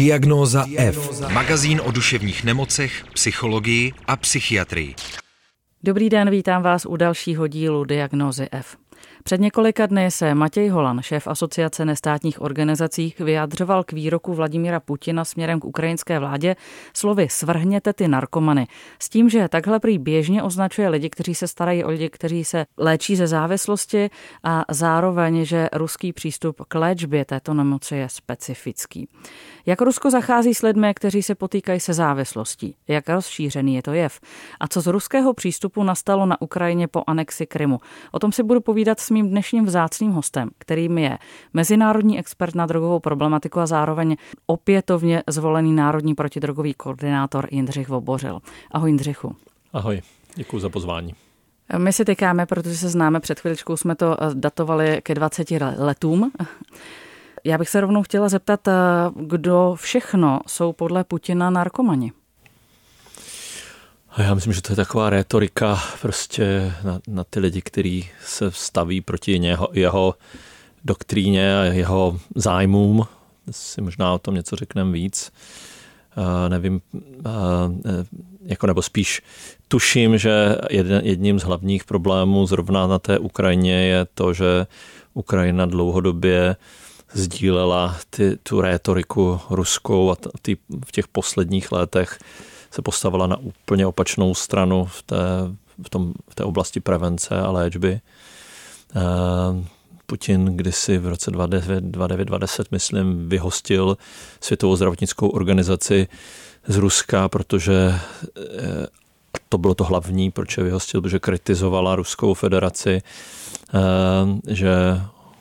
Diagnóza F. Magazín o duševních nemocech, psychologii a psychiatrii. Dobrý den, vítám vás u dalšího dílu Diagnózy F. Před několika dny se Matěj Holan, šéf Asociace nestátních organizací, vyjadřoval k výroku Vladimíra Putina směrem k ukrajinské vládě slovy svrhněte ty narkomany. S tím, že takhle prý běžně označuje lidi, kteří se starají o lidi, kteří se léčí ze závislosti a zároveň, že ruský přístup k léčbě této nemoci je specifický. Jak Rusko zachází s lidmi, kteří se potýkají se závislostí? Jak rozšířený je to jev? A co z ruského přístupu nastalo na Ukrajině po anexi Krymu? O tom si budu povídat s mým dnešním vzácným hostem, kterým je mezinárodní expert na drogovou problematiku a zároveň opětovně zvolený národní protidrogový koordinátor Jindřich Vobořil. Ahoj Jindřichu. Ahoj, děkuji za pozvání. My si tykáme, protože se známe, před chviličkou jsme to datovali ke 20 letům. Já bych se rovnou chtěla zeptat, eh, kdo všechno jsou podle Putina narkomani? Já myslím, že to je taková rétorika prostě na, na ty lidi, kteří se staví proti něho, jeho doktríně a jeho zájmům. Si možná o tom něco řekneme víc. Uh, nevím, uh, jako nebo spíš tuším, že jeden, jedním z hlavních problémů zrovna na té Ukrajině je to, že Ukrajina dlouhodobě sdílela ty, tu rétoriku ruskou a ty, v těch posledních letech se postavila na úplně opačnou stranu v té, v tom, v té oblasti prevence a léčby. Eh, Putin kdysi v roce 2009-2010, myslím, vyhostil Světovou zdravotnickou organizaci z Ruska, protože eh, to bylo to hlavní, proč je vyhostil, protože kritizovala Ruskou federaci, eh, že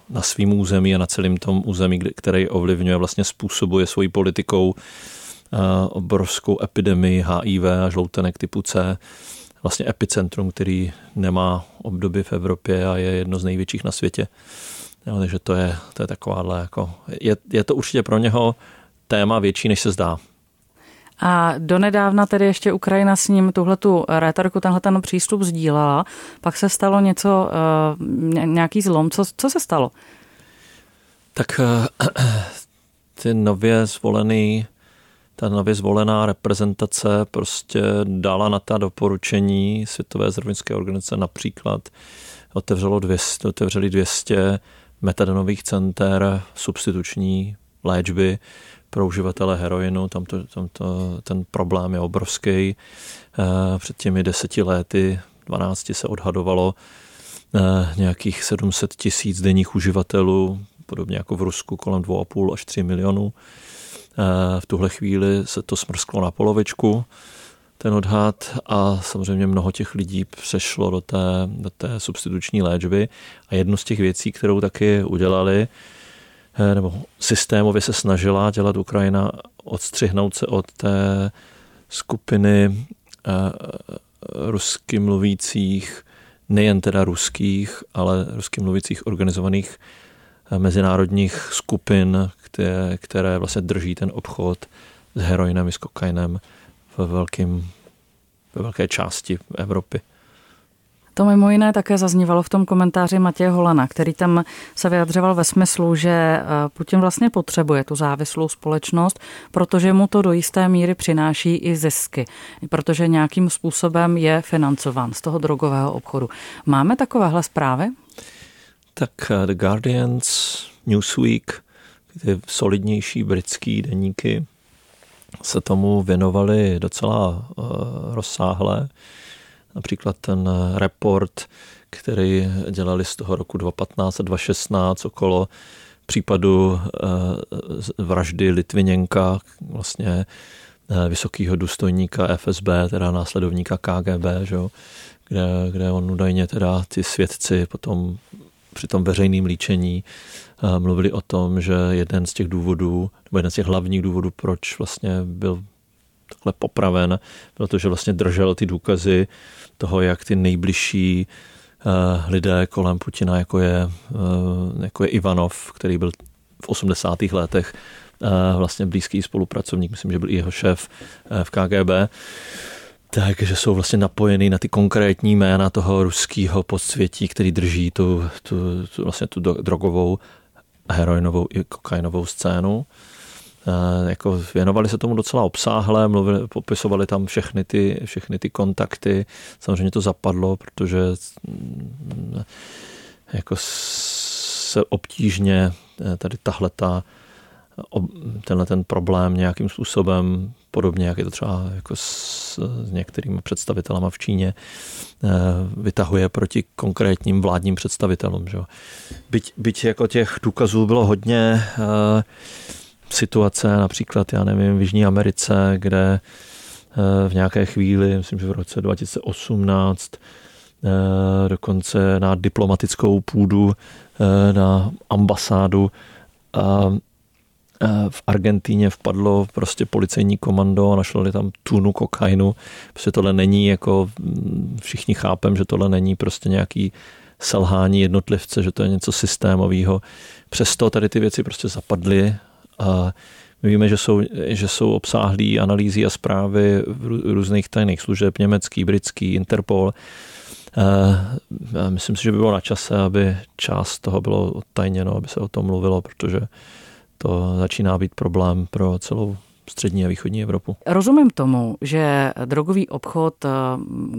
na svým území a na celém tom území, který ovlivňuje, vlastně způsobuje svojí politikou obrovskou epidemii HIV a žloutenek typu C, vlastně epicentrum, který nemá obdoby v Evropě a je jedno z největších na světě. Jo, takže to je, to je takováhle, jako, je, je to určitě pro něho téma větší, než se zdá. A donedávna tedy ještě Ukrajina s ním tuhle tu rétoriku, tenhle ten přístup sdílela. Pak se stalo něco, eh, nějaký zlom. Co, co se stalo? Tak eh, ty nově zvolený, ta nově zvolená reprezentace prostě dala na ta doporučení Světové zdravotnické organizace například otevřelo 200, otevřeli 200 metadonových center substituční léčby pro uživatele heroinu, tam, to, tam to, ten problém je obrovský. Eh, před těmi deseti lety, 12 se odhadovalo eh, nějakých 700 tisíc denních uživatelů, podobně jako v Rusku, kolem 2,5 až 3 milionů. Eh, v tuhle chvíli se to smrsklo na polovičku, ten odhad a samozřejmě mnoho těch lidí přešlo do té, do té substituční léčby. A jednu z těch věcí, kterou taky udělali, Eh, nebo systémově se snažila dělat Ukrajina odstřihnout se od té skupiny eh, rusky mluvících, nejen teda ruských, ale rusky mluvících organizovaných mezinárodních skupin, které, které vlastně drží ten obchod s heroinem i s kokainem ve, velkým, ve velké části Evropy. To mimo jiné také zaznívalo v tom komentáři Matěje Holana, který tam se vyjadřoval ve smyslu, že eh, Putin vlastně potřebuje tu závislou společnost, protože mu to do jisté míry přináší i zisky, protože nějakým způsobem je financován z toho drogového obchodu. Máme takovéhle zprávy? Tak eh, The Guardians, Newsweek, ty solidnější britský deníky se tomu věnovali docela uh, rozsáhle. Například ten report, který dělali z toho roku 2015 a 2016 okolo případu eh, vraždy Litviněnka, vlastně eh, vysokého důstojníka FSB, teda následovníka KGB, že kde, kde on údajně teda ty svědci potom při tom veřejném líčení eh, mluvili o tom, že jeden z těch důvodů, nebo jeden z těch hlavních důvodů, proč vlastně byl takhle popraven, protože vlastně držel ty důkazy toho, jak ty nejbližší uh, lidé kolem Putina, jako je, uh, jako je Ivanov, který byl v 80. letech uh, vlastně blízký spolupracovník, myslím, že byl i jeho šéf v KGB, takže jsou vlastně napojený na ty konkrétní jména toho ruského podsvětí, který drží tu, tu, tu vlastně tu drogovou, heroinovou i kokainovou scénu. jako věnovali se tomu docela obsáhle, mluvili, popisovali tam všechny ty, všechny ty kontakty. Samozřejmě to zapadlo, protože mm, jako se obtížně tady tahle ta tenhle ten problém nějakým způsobem, podobně jak je to třeba jako s, s některými představitelama v Číně, eh, vytahuje proti konkrétním vládním představitelům. Že? Byť, byť jako těch důkazů bylo hodně eh, situace, například, já nevím, v Jižní Americe, kde eh, v nějaké chvíli, myslím, že v roce 2018, dokonce na diplomatickou půdu, na ambasádu v Argentíně vpadlo prostě policejní komando a našli tam tunu kokainu. Prostě tohle není jako, mm, všichni chápem, že tohle není prostě nějaký selhání jednotlivce, že to je něco systémového. Přesto tady ty věci prostě zapadly a my víme, že jsou, že jsou obsáhlý analýzy a zprávy různých tajných služeb, německý, britský, Interpol. Eh, myslím si, že by bylo na čase, aby část toho bylo odtajněno, aby se o tom mluvilo, protože to začíná být problém pro celou střední a východní Evropu. Rozumím tomu, že drogový obchod eh,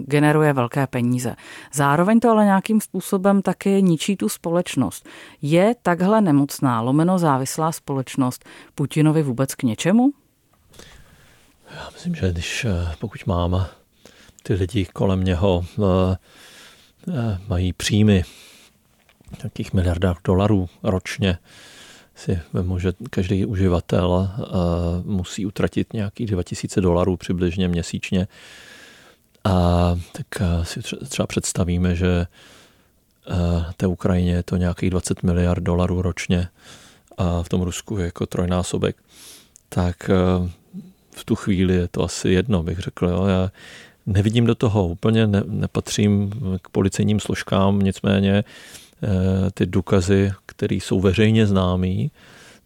generuje velké peníze. Zároveň to ale nějakým způsobem taky ničí tu společnost. Je takhle nemocná, lomeno závislá společnost Putinovi vůbec k něčemu? Já myslím, že když eh, pokud mám ty lidi kolem něho eh, mají příjmy nějakých miliardách dolarů ročně, si vemu, že každý uživatel eh, musí utratit nějakých 2000 dolarů přibližně měsíčně. A tak eh, si třeba představíme, že eh, té Ukrajině je to nějakých 20 miliard dolarů ročně a v tom Rusku je jako trojnásobek. Tak v tu chvíli je to asi jedno, bych řekl. Jo. Já nevidím do toho, úplně ne, nepatřím k policejním složkám, nicméně ty důkazy, které jsou veřejně známý,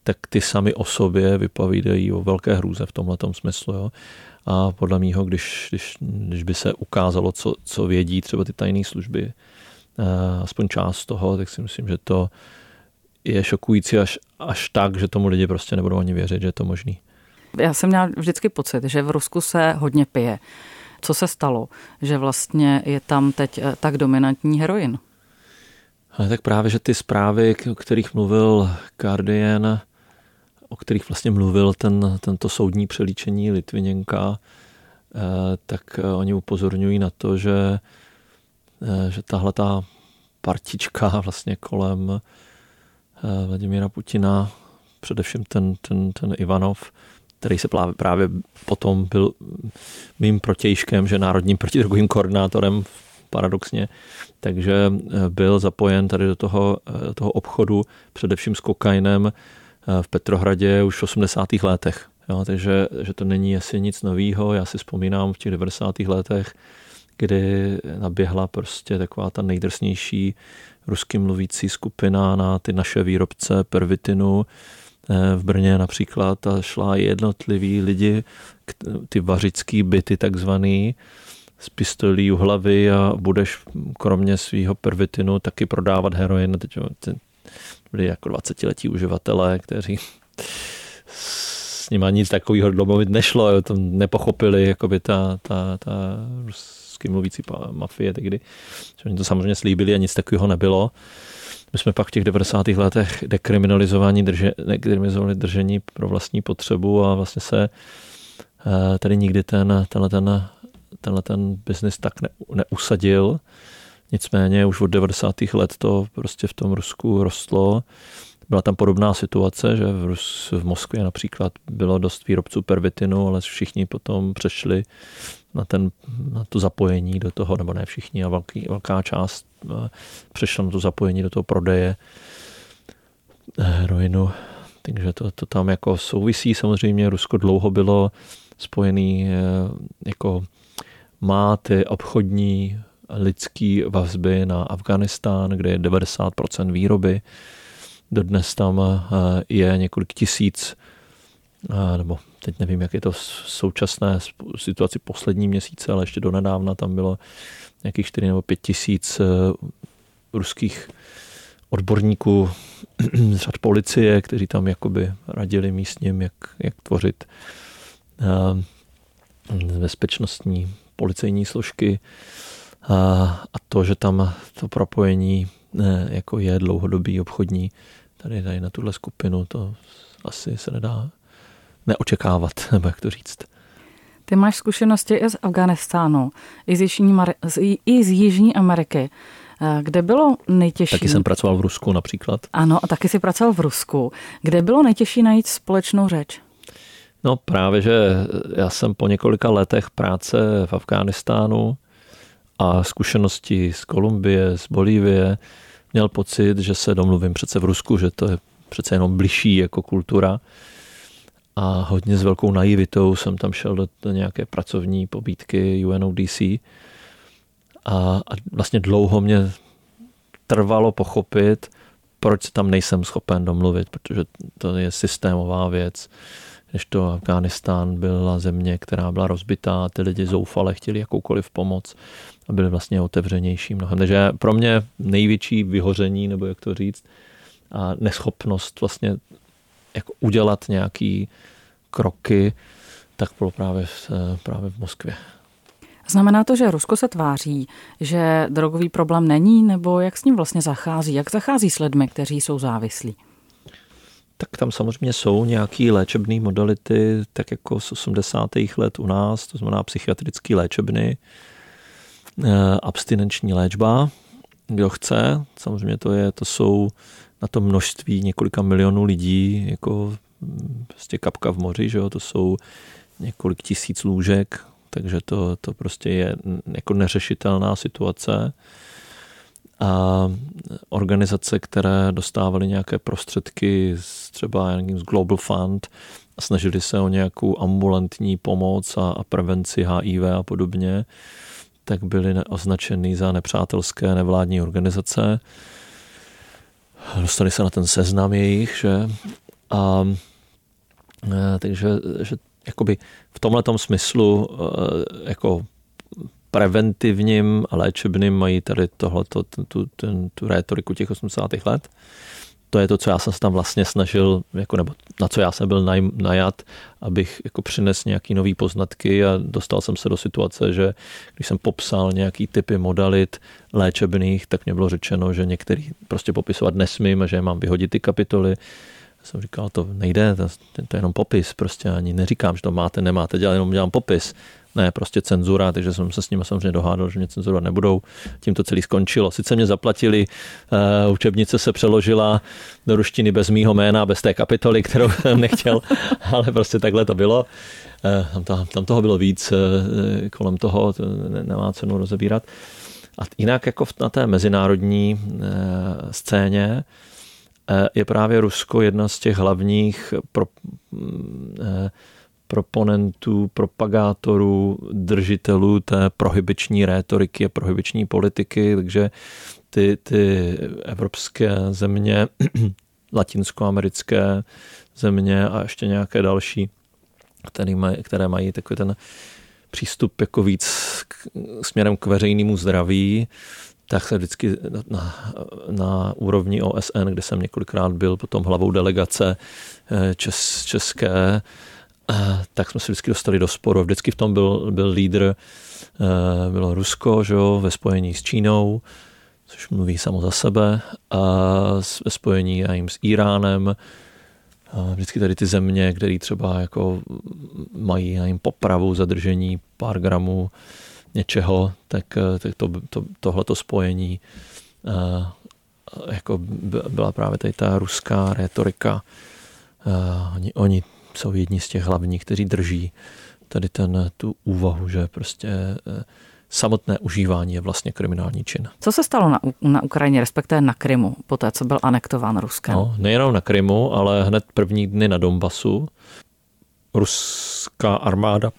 tak ty sami o sobě vypovídají o velké hrůze v tomhle smyslu. Jo. A podle mého, když, když, když by se ukázalo, co, co vědí třeba ty tajné služby, eh, aspoň část toho, tak si myslím, že to je šokující až, až tak, že tomu lidi prostě nebudou ani věřit, že je to možný. Já jsem měla vždycky pocit, že v Rusku se hodně pije. Co se stalo, že vlastně je tam teď eh, tak dominantní heroin? Tak právě, že ty zprávy, o kterých mluvil Guardian, o kterých vlastně mluvil ten, tento soudní přelíčení Litviněnka, eh, tak eh, oni upozorňují na to, že, eh, že tahle ta partička vlastně kolem Vladimíra Putina, především ten, ten, ten Ivanov, který se právě, právě potom byl mým protějškem, že národním protidrogovým koordinátorem paradoxně, takže byl zapojen tady do toho, do toho obchodu, především s kokainem, Eh, v Petrohradě už v 80. letech. Jo, takže že to není asi nic nového. Já si vzpomínám v těch 90. letech, kdy naběhla prostě taková ta nejdrsnější rusky mluvící skupina na ty naše výrobce pervitinu eh, v Brně například a šla jednotliví lidi, ty vařický byty takzvaný, z pistolí u hlavy a budeš kromě svého pervitinu taky prodávat heroin. Teď byli jako 20-letí uživatelé, kteří s nimi nic takového domluvit nešlo, jo, to nepochopili jakoby ta, ta, ta rusky mluvící mafie tehdy. Oni to samozřejmě slíbili a nic takového nebylo. My jsme pak v těch 90. letech dekriminalizovali, drže, dekriminalizovali držení pro vlastní potřebu a vlastně se eh, tady nikdy ten, tenhle ten, tenhle ten biznis tak ne, neusadil. Nicméně už od 90. let to prostě v tom Rusku rostlo. Byla tam podobná situace, že v, Rus, v Moskvě například bylo dost výrobců pervitinu, ale všichni potom přešli na, ten, na to zapojení do toho, nebo ne všichni, a velký, velká část eh, přešla na to zapojení do toho prodeje heroinu. Takže to, to tam jako souvisí. Samozřejmě Rusko dlouho bylo spojený eh, jako má ty obchodní lidský vazby na Afganistán, kde je 90% výroby. Dodnes tam eh, je několik tisíc, eh, nebo teď nevím, jak je to v současné situaci poslední měsíce, ale ještě donedávna tam bylo nějakých 4 nebo 5 tisíc eh, ruských odborníků z řad policie, kteří tam jakoby radili místním, jak, jak tvořit bezpečnostní policejní složky a to, že tam to propojení jako je dlouhodobý obchodní, tady, tady na tuhle skupinu, to asi se nedá neočekávat, nebo jak to říct. Ty máš zkušenosti i z Afganistánu, i z Jižní, i z Jižní Ameriky. Eh, kde bylo nejtěžší? Taky jsem pracoval v Rusku například. Ano, a taky si pracoval v Rusku. Kde bylo nejtěžší najít společnou řeč? No právě, že já jsem po několika letech práce v Afghánistánu a zkušenosti z Kolumbie, z Bolívie, měl pocit, že se domluvím přece v Rusku, že to je přece jenom bližší jako kultura. A hodně s velkou naivitou jsem tam šel do, do nějaké pracovní pobídky UNODC a, a vlastně dlouho mě trvalo pochopit, proč se tam nejsem schopen domluvit, protože to je systémová věc než to Afghánistán byla země, která byla rozbitá, ty lidi zoufale chtěli jakoukoliv pomoc a byli vlastně otevřenější mnohem. Takže pro mě největší vyhoření, nebo jak to říct, a neschopnost vlastně jako udělat nějaký kroky, tak bylo právě v, právě v Moskvě. Znamená to, že Rusko se tváří, že drogový problém není, nebo jak s ním vlastně zachází? Jak zachází s lidmi, kteří jsou závislí? Tak tam samozřejmě jsou nějaké léčebné modality, tak jako z 80. let u nás, to znamená psychiatrické léčebny, eh, abstinenční léčba, kdo chce. Samozřejmě to, je, to jsou na to množství několika milionů lidí, jako hm, prostě kapka v moři, že jo? to jsou několik tisíc lůžek, takže to, to prostě je jako neřešitelná situace a organizace, které dostávaly nějaké prostředky z třeba z Global Fund a snažili se o nějakou ambulantní pomoc a, a prevenci HIV a podobně, tak byly označeny za nepřátelské nevládní organizace. Dostali se na ten seznam jejich, že? A e, takže že jakoby v tomhle smyslu e, jako preventivním a léčebným mají tady tohleto, tu, ten, tu rétoriku těch 80. let. To je to, co já jsem se tam vlastně snažil, jako, nebo na co já jsem byl naj, najat, abych jako přines nějaký nový poznatky a dostal jsem se do situace, že když jsem popsal nějaký typy modalit léčebných, tak mě bylo řečeno, že některý prostě popisovat nesmím a že mám vyhodit ty kapitoly. Já jsem říkal, to nejde, to, to je jenom popis, prostě ani neříkám, že to máte, nemáte, dělat, jenom dělám popis ne prostě cenzura, takže jsem se s nimi samozřejmě dohádal, že mě cenzurovat nebudou. Tím to celý skončilo. Sice mě zaplatili, uh, učebnice se přeložila do ruštiny bez mýho jména, bez té kapitoly, kterou jsem nechtěl, ale prostě takhle to bylo. Uh, tam, tam toho bylo víc, uh, kolem toho to nemá cenu rozebírat. A jinak jako na té mezinárodní scéně je právě Rusko jedna z těch hlavních pro, proponentů, propagátorů, držitelů té prohybiční rétoriky a prohybiční politiky, takže ty, ty evropské země, latinskoamerické země a ještě nějaké další, které mají, které mají takový ten přístup jako víc k, směrem k veřejnému zdraví, tak se vždycky na, na úrovni OSN, kde jsem několikrát byl potom hlavou delegace eh, čes, české, tak jsme se vždycky dostali do sporu. Vždycky v tom byl, byl lídr, eh, bylo Rusko, že jo, ve spojení s Čínou, což mluví samo za sebe, a ve spojení jim s Iránem, a vždycky tady ty země, které třeba jako mají jim popravu, zadržení pár gramů něčeho, tak, eh, tak to, to, tohleto spojení a, eh, jako byla právě tady ta ruská retorika. A oni, oni jsou jedni z těch hlavních, kteří drží tady ten, tu úvahu, že prostě eh, samotné užívání je vlastně kriminální čin. Co se stalo na, na Ukrajině, respektive na Krymu, po té, co byl anektován Ruskem? No, nejenom na Krymu, ale hned první dny na Donbasu ruská armáda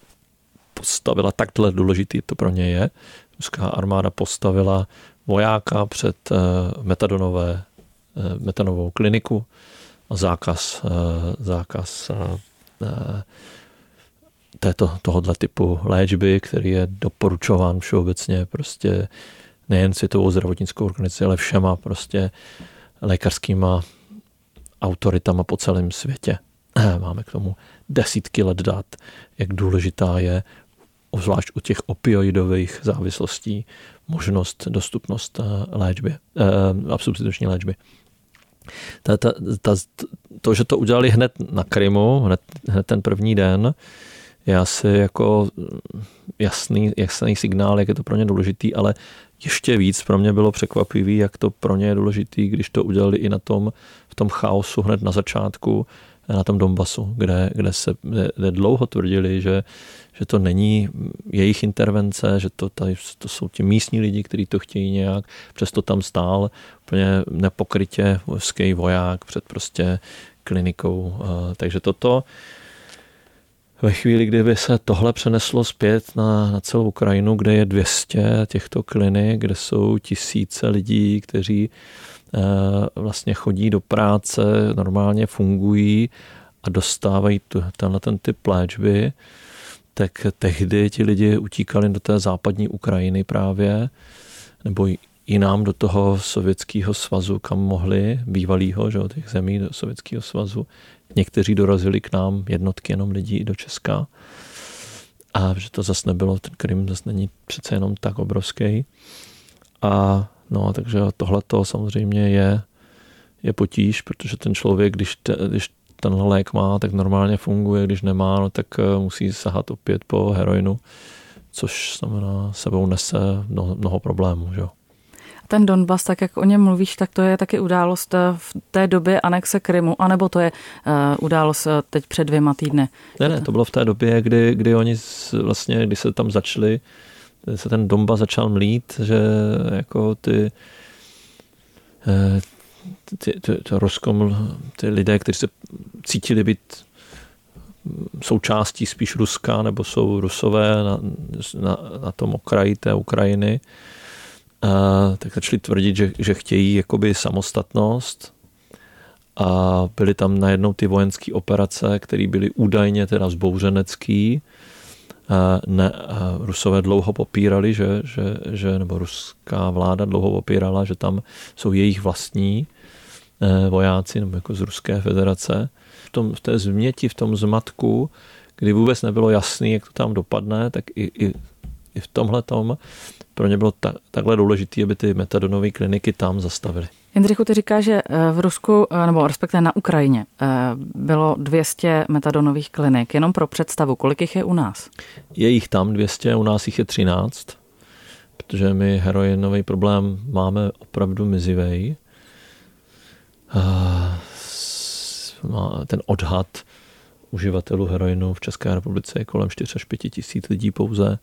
postavila, takhle důležitý to pro ně je, ruská armáda postavila vojáka před eh, metadonové, eh, metadonovou kliniku, zákaz, eh, zákaz eh, této, tohoto typu léčby, který je doporučován všeobecně prostě nejen Světovou zdravotnickou organizací, ale všema prostě lékařskýma autoritama po celém světě. Máme k tomu desítky let dat, jak důležitá je, obzvlášť u těch opioidových závislostí, možnost, dostupnost eh, léčby, eh, substituční léčby. Ta, ta, ta, to, že to udělali hned na Krymu, hned, hned ten první den, je asi jako jasný, jasný signál, jak je to pro ně důležitý, ale ještě víc pro mě bylo překvapivý, jak to pro ně je důležitý, když to udělali i na tom, v tom chaosu hned na začátku, na tom Donbasu, kde, kde se kde dlouho tvrdili, že, že to není jejich intervence, že to, tady, to jsou ti místní lidi, kteří to chtějí nějak, přesto tam stál úplně nepokrytě vojský voják před prostě klinikou. Takže toto ve chvíli, kdyby se tohle přeneslo zpět na, na celou Ukrajinu, kde je 200 těchto klinik, kde jsou tisíce lidí, kteří eh, vlastně chodí do práce, normálně fungují a dostávají tenhle ten typ léčby, tak tehdy ti lidi utíkali do té západní Ukrajiny právě, nebo jinám do toho sovětského svazu, kam mohli, bývalýho, že, těch zemí do sovětského svazu. Někteří dorazili k nám jednotky jenom lidí do Česka. A že to zase nebylo, ten Krym zase není přece jenom tak obrovský. A no, takže tohle to samozřejmě je, je potíž, protože ten člověk, když, te, když tenhle lék má, tak normálně funguje, když nemá, no, tak eh, musí sahat opět po heroinu, což znamená sebou nese mnoho, mnoho problémů. Že? Ten Donbas, tak jak o něm mluvíš, tak to je taky událost eh, v té době anexe Krymu, anebo to je uh, událost teď před dvěma týdny? Ne, ne, to bylo v té době, kdy, kdy oni vlastně, kdy se tam začali, se ten Donbas začal mlít, že jako ty ty, ty, ty Ruskom, ty lidé, kteří se cítili být součástí spíš Ruska, nebo jsou Rusové na, na, na tom okraji té Ukrajiny, a, tak začali tvrdit, že, že chtějí jakoby samostatnost a byly tam najednou ty vojenské operace, které byly údajně teda zbouřenecký. A ne, a Rusové dlouho popírali, že, že, že, nebo ruská vláda dlouho popírala, že tam jsou jejich vlastní Eh, vojáci nebo jako z Ruské federace. V, tom, v té změti, v tom zmatku, kdy vůbec nebylo jasný, jak to tam dopadne, tak i, i, i v tomhle tom pro ně bylo ta, takhle důležité, aby ty metadonové kliniky tam zastavily. Jindřichu, ty říká, že eh, v Rusku, eh, nebo respektive na Ukrajině, bylo 200 metadonových klinik. Jenom pro představu, kolik jich je u nás? Je jich tam 200, u nás jich je 13, protože my heroinový problém máme opravdu mizivej ten odhad uživatelů heroinu v České republice je kolem 4 až 5 tisíc lidí pouze.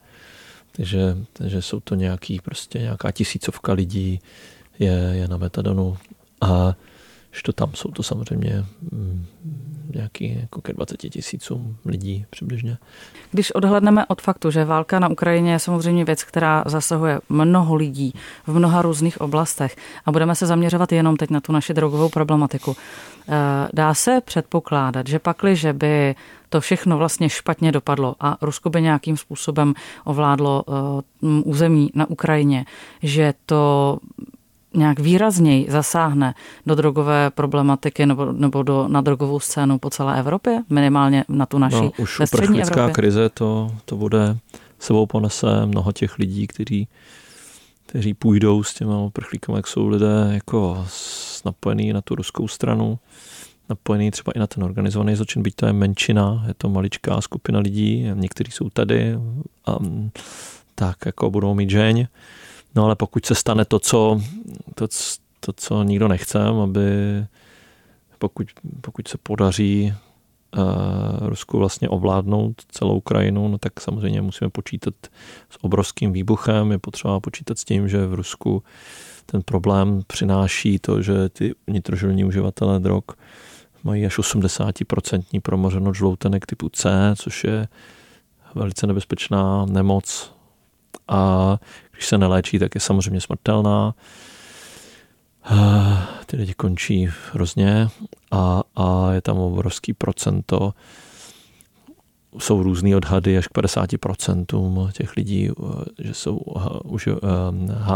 Takže, takže jsou to nějaký, prostě nějaká tisícovka lidí je, je na metadonu. A že to tam jsou to samozřejmě mm, nějaký jako ke 20 tisícům lidí přibližně. Když odhledneme od faktu, že válka na Ukrajině je samozřejmě věc, která zasahuje mnoho lidí v mnoha různých oblastech a budeme se zaměřovat jenom teď na tu naši drogovou problematiku, eh, dá se předpokládat, že pakli, že by to všechno vlastně špatně dopadlo a Rusko by nějakým způsobem ovládlo eh, území na Ukrajině, že to nějak výrazněji zasáhne do drogové problematiky nebo, nebo do, na drogovou scénu po celé Evropě? Minimálně na tu naši no, už uprchlická krize to, to bude sebou ponese mnoho těch lidí, kteří kteří půjdou s těma uprchlíkama, jak jsou lidé jako napojení na tu ruskou stranu, napojení třeba i na ten organizovaný zločin, byť to je menšina, je to maličká skupina lidí, někteří jsou tady a tak jako budou mít žeň, No ale pokud se stane to, co, to, to, co nikdo nechce, aby pokud, pokud se podaří uh, Rusku vlastně ovládnout celou Ukrajinu, no tak samozřejmě musíme počítat s obrovským výbuchem. Je potřeba počítat s tím, že v Rusku ten problém přináší to, že ty nitrožilní uživatelé drog mají až 80% promořeno žloutenek typu C, což je velice nebezpečná nemoc a když se neléčí, tak je samozřejmě smrtelná. Ty lidi končí hrozně a, a je tam obrovský procento. Jsou různé odhady až k 50% těch lidí, že jsou už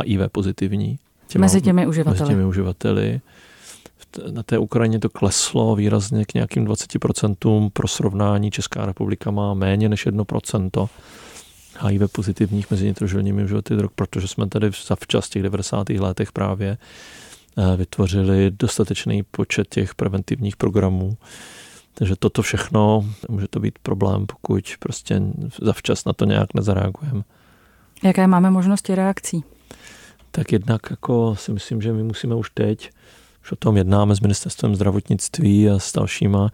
HIV pozitivní. Těma, mezi těmi uživateli. Mezi těmi uživateli. na té Ukrajině to kleslo výrazně k nějakým 20%. Pro srovnání Česká republika má méně než 1% HIV pozitivních mezi nitrožilními životy drog, protože jsme tady zavčas těch 90. letech právě eh, vytvořili dostatečný počet těch preventivních programů. Takže toto všechno může to být problém, pokud prostě zavčas na to nějak nezareagujeme. Jaké máme možnosti reakcí? Tak jednak jako si myslím, že my musíme už teď, už o tom jednáme s ministerstvem zdravotnictví a s dalšíma,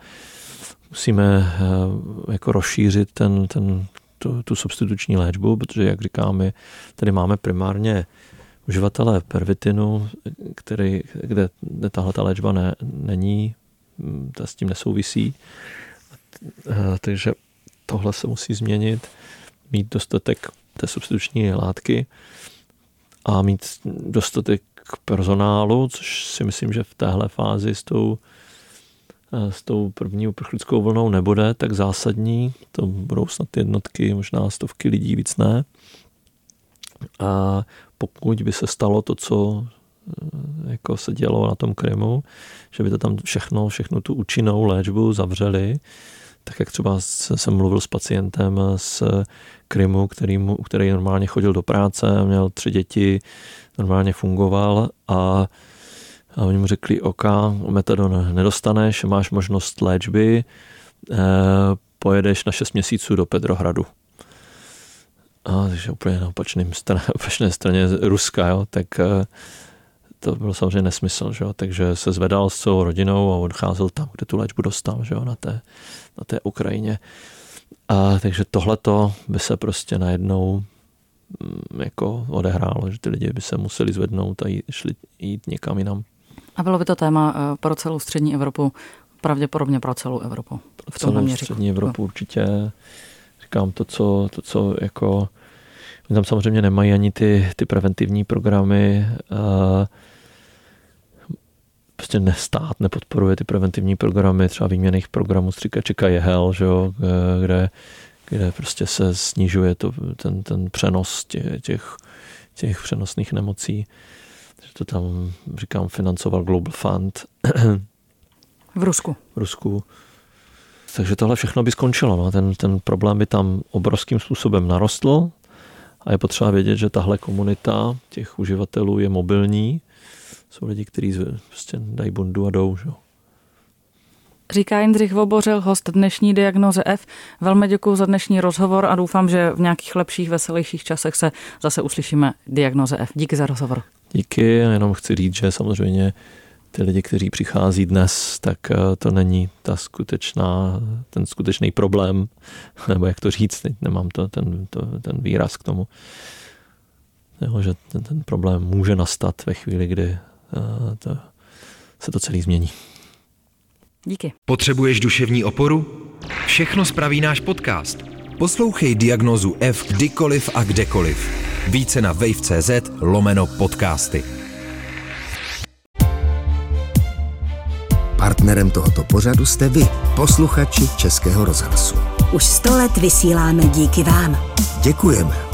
musíme eh, jako rozšířit ten, ten, tu, tu substituční léčbu, protože, jak říkáme, tady máme primárně uživatele pervitinu, který, kde, kde tahle ta léčba ne, není, ta s tím nesouvisí. Takže tohle se musí změnit, mít dostatek té substituční látky a mít dostatek personálu, což si myslím, že v téhle fázi s tou, s tou první uprchlickou vlnou nebude tak zásadní. To budou snad jednotky, možná stovky lidí, víc ne. A pokud by se stalo to, co eh, jako se dělo na tom Krymu, že by to tam všechno, všechno tu účinnou léčbu zavřeli, tak jak třeba jsem mluvil s pacientem z Krymu, který, mu, který normálně chodil do práce, měl tři děti, normálně fungoval a, a oni mu řekli, OK, metadon nedostaneš, máš možnost léčby, eh, pojedeš na 6 měsíců do Petrohradu. A, takže úplně na opačném straně, opačné straně Ruska, jo, tak eh, to byl samozřejmě nesmysl, že jo? takže se zvedal s celou rodinou a odcházel tam, kde tu léčbu dostal, že jo? Na, té, na té Ukrajině. A takže tohleto by se prostě najednou mm, jako odehrálo, že ty lidi by se museli zvednout a jít, šli, jít někam jinam. A bylo by to téma eh, pro celou střední Evropu, pravděpodobně pro celou Evropu. Pro celou střední Evropu určitě. Říkám to, co, to, co jako tam samozřejmě nemají ani ty, ty preventivní programy. Uh, prostě nestát nepodporuje ty preventivní programy, třeba výměných programů stříkačeka jehel, že jo, kde, kde prostě se snižuje to, ten, ten přenos těch, těch, těch přenosných nemocí. Takže to tam, říkám, financoval Global Fund. V Rusku. V Rusku. Takže tohle všechno by skončilo. No. Ten, ten problém by tam obrovským způsobem narostl a je potřeba vědět, že tahle komunita těch uživatelů je mobilní jsou lidi, kteří prostě dají bundu a jdou. Že? Říká Jindřich Vobořil, host dnešní diagnoze F. Velmi děkuji za dnešní rozhovor a doufám, že v nějakých lepších, veselějších časech se zase uslyšíme diagnoze F. Díky za rozhovor. Díky, jenom chci říct, že samozřejmě ty lidi, kteří přichází dnes, tak eh, to není ta skutečná, ten skutečný problém, nebo jak to říct, teď nemám to, ten, to, ten výraz k tomu, jo, že ten, ten problém může nastat ve chvíli, kdy to, se to celý změní. Díky. Potřebuješ duševní oporu? Všechno spraví náš podcast. Poslouchej diagnozu F kdykoliv a kdekoliv. Více na wave.cz lomeno podcasty. Partnerem tohoto pořadu jste vy, posluchači Českého rozhlasu. Už sto let vysíláme díky vám. Děkujeme.